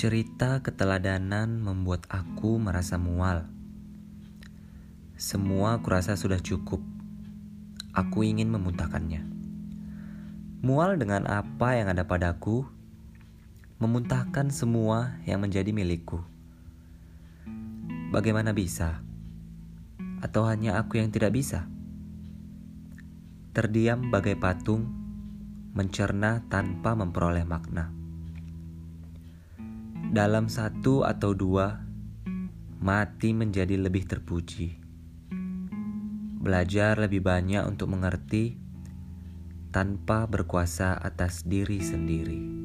Cerita keteladanan membuat aku merasa mual. Semua kurasa sudah cukup. Aku ingin memuntahkannya. Mual dengan apa yang ada padaku, memuntahkan semua yang menjadi milikku. Bagaimana bisa? Atau hanya aku yang tidak bisa? Terdiam bagai patung, mencerna tanpa memperoleh makna dalam satu atau dua, mati menjadi lebih terpuji. Belajar lebih banyak untuk mengerti tanpa berkuasa atas diri sendiri.